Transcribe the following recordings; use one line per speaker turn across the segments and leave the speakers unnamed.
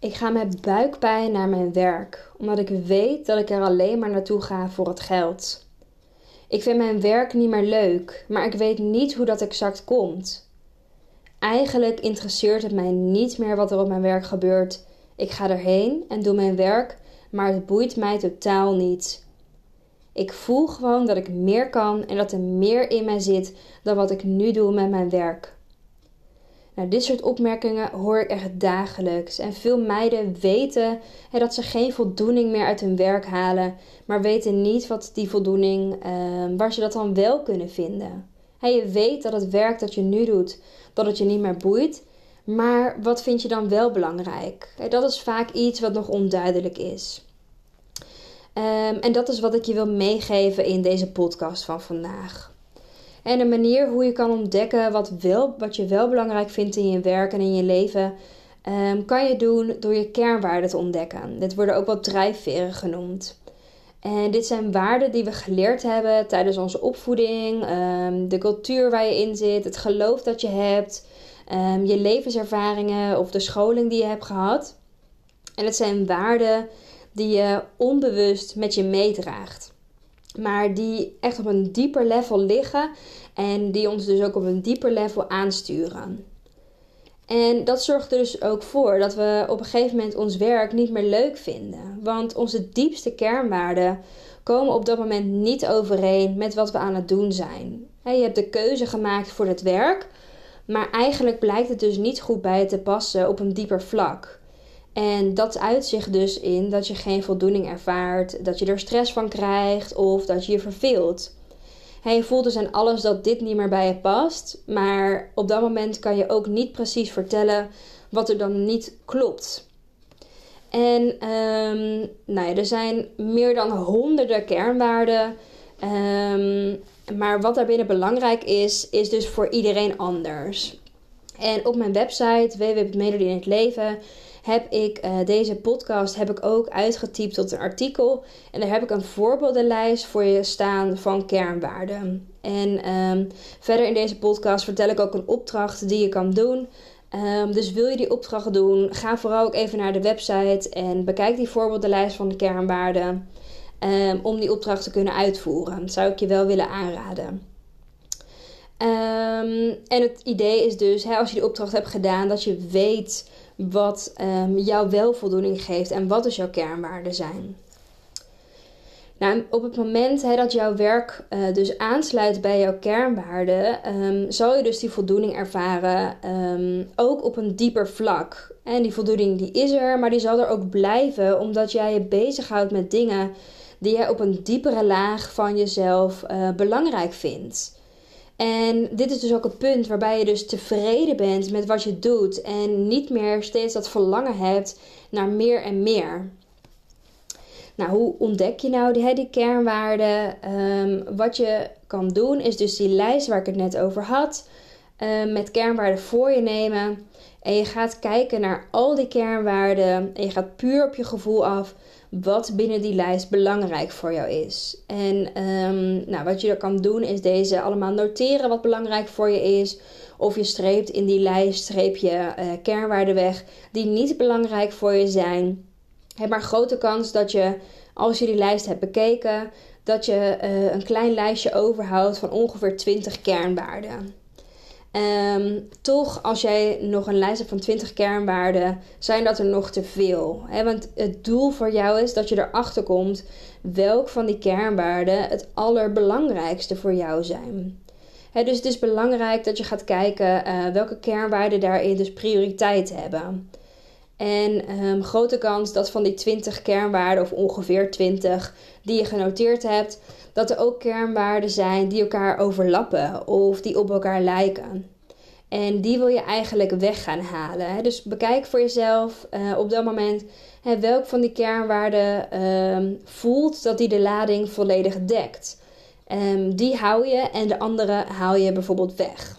Ik ga met buikpijn naar mijn werk, omdat ik weet dat ik er alleen maar naartoe ga voor het geld. Ik vind mijn werk niet meer leuk, maar ik weet niet hoe dat exact komt. Eigenlijk interesseert het mij niet meer wat er op mijn werk gebeurt. Ik ga erheen en doe mijn werk, maar het boeit mij totaal niet. Ik voel gewoon dat ik meer kan en dat er meer in mij zit dan wat ik nu doe met mijn werk. Nou, dit soort opmerkingen hoor ik echt dagelijks. En veel meiden weten hè, dat ze geen voldoening meer uit hun werk halen, maar weten niet wat die voldoening, uh, waar ze dat dan wel kunnen vinden. Hè, je weet dat het werk dat je nu doet, dat het je niet meer boeit, maar wat vind je dan wel belangrijk? Dat is vaak iets wat nog onduidelijk is. Um, en dat is wat ik je wil meegeven in deze podcast van vandaag. En een manier hoe je kan ontdekken wat, wel, wat je wel belangrijk vindt in je werk en in je leven, um, kan je doen door je kernwaarden te ontdekken. Dit worden ook wel drijfveren genoemd. En dit zijn waarden die we geleerd hebben tijdens onze opvoeding, um, de cultuur waar je in zit, het geloof dat je hebt, um, je levenservaringen of de scholing die je hebt gehad. En het zijn waarden die je onbewust met je meedraagt maar die echt op een dieper level liggen en die ons dus ook op een dieper level aansturen. En dat zorgt dus ook voor dat we op een gegeven moment ons werk niet meer leuk vinden. Want onze diepste kernwaarden komen op dat moment niet overeen met wat we aan het doen zijn. Je hebt de keuze gemaakt voor het werk, maar eigenlijk blijkt het dus niet goed bij je te passen op een dieper vlak. En dat uitzicht dus in dat je geen voldoening ervaart, dat je er stress van krijgt of dat je je verveelt. Je voelt dus aan alles dat dit niet meer bij je past, maar op dat moment kan je ook niet precies vertellen wat er dan niet klopt. En um, nou ja, er zijn meer dan honderden kernwaarden. Um, maar wat daarbinnen belangrijk is, is dus voor iedereen anders. En op mijn website www.melodie in het leven heb ik uh, deze podcast heb ik ook uitgetypt tot een artikel. En daar heb ik een voorbeeldenlijst voor je staan van kernwaarden. En um, verder in deze podcast vertel ik ook een opdracht die je kan doen. Um, dus wil je die opdracht doen, ga vooral ook even naar de website en bekijk die voorbeeldenlijst van de kernwaarden. Um, om die opdracht te kunnen uitvoeren. Dat zou ik je wel willen aanraden. Um, en het idee is dus, hè, als je die opdracht hebt gedaan, dat je weet wat um, jou wel voldoening geeft en wat dus jouw kernwaarden zijn. Nou, op het moment hè, dat jouw werk uh, dus aansluit bij jouw kernwaarden, um, zal je dus die voldoening ervaren, ook op een dieper vlak. En die voldoening die is er, maar die zal er ook blijven, omdat jij je bezighoudt met dingen die jij op een diepere laag van jezelf uh, belangrijk vindt. En dit is dus ook het punt waarbij je dus tevreden bent met wat je doet en niet meer steeds dat verlangen hebt naar meer en meer. Nou, hoe ontdek je nou die, die kernwaarden? Um, wat je kan doen is dus die lijst waar ik het net over had, um, met kernwaarden voor je nemen. En je gaat kijken naar al die kernwaarden en je gaat puur op je gevoel af wat binnen die lijst belangrijk voor jou is. En um, nou, wat je er kan doen is deze allemaal noteren wat belangrijk voor je is. Of je streept in die lijst streep je uh, kernwaarden weg die niet belangrijk voor je zijn. Heb maar grote kans dat je, als je die lijst hebt bekeken, dat je uh, een klein lijstje overhoudt van ongeveer 20 kernwaarden. Um, toch, als jij nog een lijst hebt van 20 kernwaarden, zijn dat er nog te veel. Want het doel voor jou is dat je erachter komt welk van die kernwaarden het allerbelangrijkste voor jou zijn. Dus het is belangrijk dat je gaat kijken uh, welke kernwaarden daarin dus prioriteit hebben. En um, grote kans dat van die 20 kernwaarden, of ongeveer 20 die je genoteerd hebt, dat er ook kernwaarden zijn die elkaar overlappen of die op elkaar lijken. En die wil je eigenlijk weg gaan halen. Dus bekijk voor jezelf uh, op dat moment hè, welk van die kernwaarden uh, voelt dat die de lading volledig dekt. Um, die hou je en de andere haal je bijvoorbeeld weg.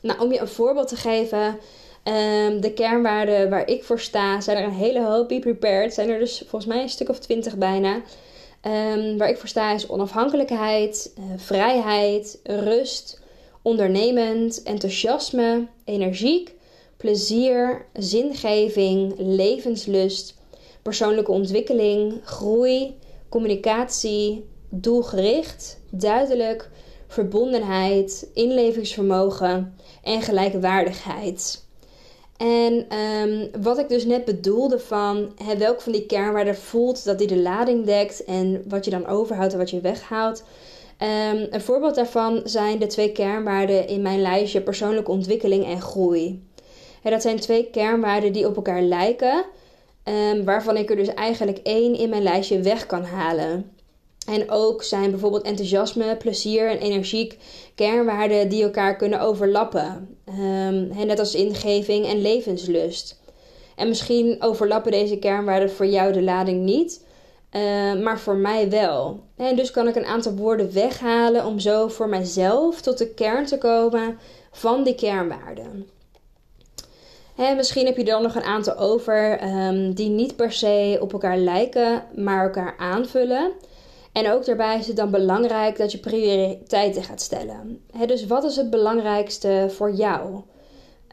Nou, om je een voorbeeld te geven, um, de kernwaarden waar ik voor sta, zijn er een hele hoop. Be prepared, zijn er dus volgens mij een stuk of twintig bijna. Um, waar ik voor sta is onafhankelijkheid, uh, vrijheid, rust, ondernemend, enthousiasme, energiek, plezier, zingeving, levenslust, persoonlijke ontwikkeling, groei, communicatie, doelgericht, duidelijk, verbondenheid, inlevingsvermogen en gelijkwaardigheid. En um, wat ik dus net bedoelde van hè, welk van die kernwaarden voelt dat die de lading dekt en wat je dan overhoudt en wat je weghaalt. Um, een voorbeeld daarvan zijn de twee kernwaarden in mijn lijstje persoonlijke ontwikkeling en groei. Dat zijn twee kernwaarden die op elkaar lijken, um, waarvan ik er dus eigenlijk één in mijn lijstje weg kan halen. En ook zijn bijvoorbeeld enthousiasme, plezier en energiek kernwaarden die elkaar kunnen overlappen. Um, net als ingeving en levenslust. En misschien overlappen deze kernwaarden voor jou de lading niet, uh, maar voor mij wel. En dus kan ik een aantal woorden weghalen om zo voor mijzelf tot de kern te komen van die kernwaarden. En misschien heb je dan nog een aantal over um, die niet per se op elkaar lijken, maar elkaar aanvullen. En ook daarbij is het dan belangrijk dat je prioriteiten gaat stellen. dus wat is het belangrijkste voor jou?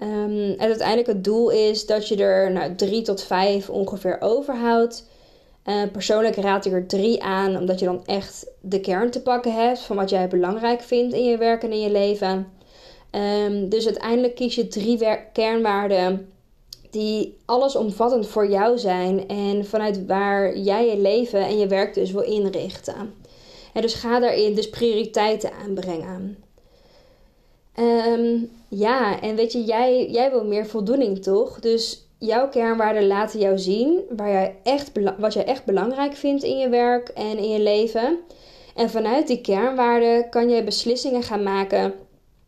Um, en uiteindelijk het doel is dat je er nou, drie tot vijf ongeveer overhoudt. Uh, persoonlijk raad ik er drie aan, omdat je dan echt de kern te pakken hebt van wat jij belangrijk vindt in je werk en in je leven. Um, dus uiteindelijk kies je drie kernwaarden die allesomvattend voor jou zijn en vanuit waar jij je leven en je werk dus wil inrichten. En dus ga daarin dus prioriteiten aanbrengen. Um, ja, en weet je, jij, jij wil meer voldoening toch? Dus jouw kernwaarden laten jou zien waar jij echt, wat jij echt belangrijk vindt in je werk en in je leven. En vanuit die kernwaarden kan je beslissingen gaan maken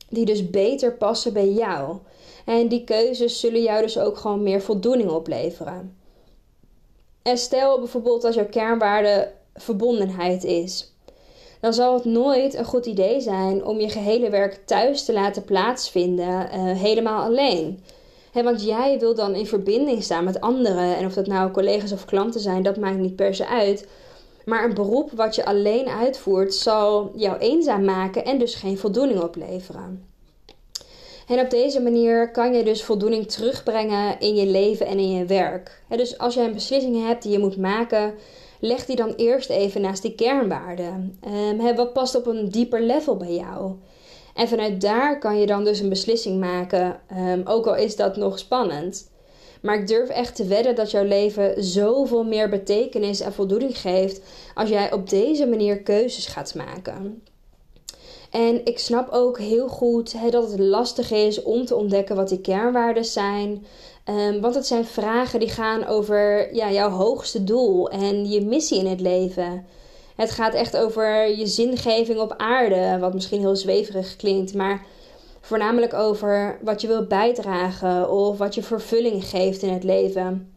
die dus beter passen bij jou. En die keuzes zullen jou dus ook gewoon meer voldoening opleveren. En stel bijvoorbeeld als jouw kernwaarde verbondenheid is. Dan zal het nooit een goed idee zijn om je gehele werk thuis te laten plaatsvinden, uh, helemaal alleen. want jij wil dan in verbinding staan met anderen. En of dat nou collega's of klanten zijn, dat maakt niet per se uit. Maar een beroep wat je alleen uitvoert, zal jou eenzaam maken en dus geen voldoening opleveren. En op deze manier kan je dus voldoening terugbrengen in je leven en in je werk. dus als je een beslissing hebt die je moet maken, leg die dan eerst even naast die kernwaarden. Um, wat past op een dieper level bij jou? En vanuit daar kan je dan dus een beslissing maken, um, ook al is dat nog spannend. Maar ik durf echt te wedden dat jouw leven zoveel meer betekenis en voldoening geeft als jij op deze manier keuzes gaat maken. En ik snap ook heel goed dat het lastig is om te ontdekken wat die kernwaarden zijn. Um, want het zijn vragen die gaan over ja, jouw hoogste doel en je missie in het leven. Het gaat echt over je zingeving op aarde, wat misschien heel zweverig klinkt, maar voornamelijk over wat je wilt bijdragen of wat je vervulling geeft in het leven.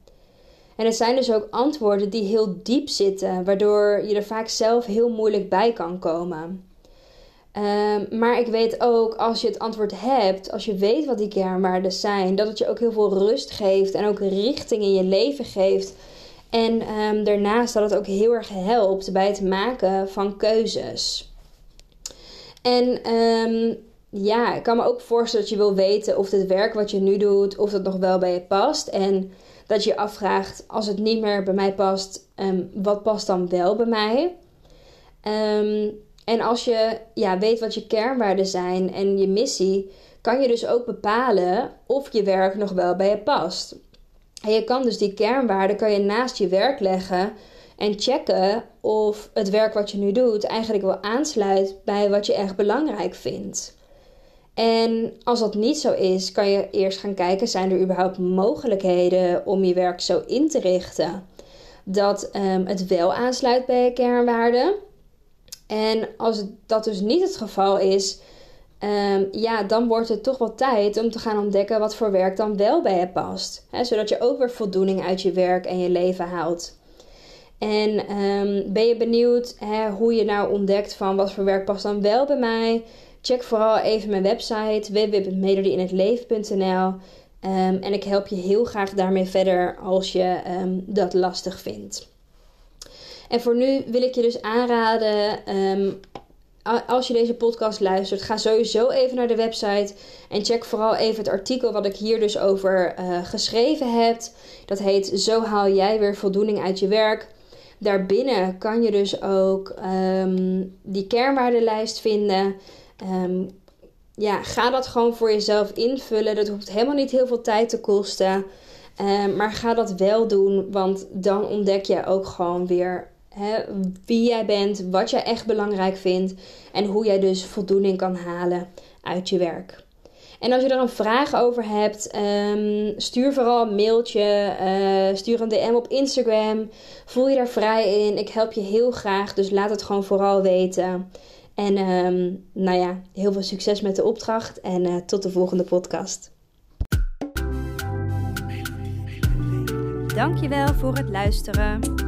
En het zijn dus ook antwoorden die heel diep zitten, waardoor je er vaak zelf heel moeilijk bij kan komen. Um, maar ik weet ook, als je het antwoord hebt, als je weet wat die kernwaarden zijn, dat het je ook heel veel rust geeft en ook richting in je leven geeft. En um, daarnaast dat het ook heel erg helpt bij het maken van keuzes. En um, ja, ik kan me ook voorstellen dat je wil weten of het werk wat je nu doet, of dat nog wel bij je past. En dat je je afvraagt, als het niet meer bij mij past, wat past dan wel bij mij? Um, en als je ja, weet wat je kernwaarden zijn en je missie, kan je dus ook bepalen of je werk nog wel bij je past. En je kan dus die kernwaarden kan je naast je werk leggen en checken of het werk wat je nu doet eigenlijk wel aansluit bij wat je echt belangrijk vindt. En als dat niet zo is, kan je eerst gaan kijken: zijn er überhaupt mogelijkheden om je werk zo in te richten dat um, het wel aansluit bij je kernwaarden? En als dat dus niet het geval is, um, ja, dan wordt het toch wel tijd om te gaan ontdekken wat voor werk dan wel bij je past. Hè, zodat je ook weer voldoening uit je werk en je leven haalt. En um, ben je benieuwd hè, hoe je nou ontdekt van wat voor werk past dan wel bij mij? Check vooral even mijn website www.melodieinhetleven.nl um, en ik help je heel graag daarmee verder als je dat lastig vindt. En voor nu wil ik je dus aanraden, als je deze podcast luistert, ga sowieso even naar de website en check vooral even het artikel wat ik hier dus over uh, geschreven heb. Dat heet Zo haal jij weer voldoening uit je werk. Daarbinnen kan je dus ook um, die kernwaardenlijst vinden. Um, ja, ga dat gewoon voor jezelf invullen. Dat hoeft helemaal niet heel veel tijd te kosten. Maar ga dat wel doen, want dan ontdek je ook gewoon weer wie jij bent, wat jij echt belangrijk vindt en hoe jij dus voldoening kan halen uit je werk. En als je er een vraag over hebt, um, stuur vooral een mailtje, uh, stuur een DM op Instagram. Voel je daar vrij in. Ik help je heel graag, dus laat het gewoon vooral weten. En um, nou ja, heel veel succes met de opdracht en uh, tot de volgende podcast.
Dankjewel voor het luisteren.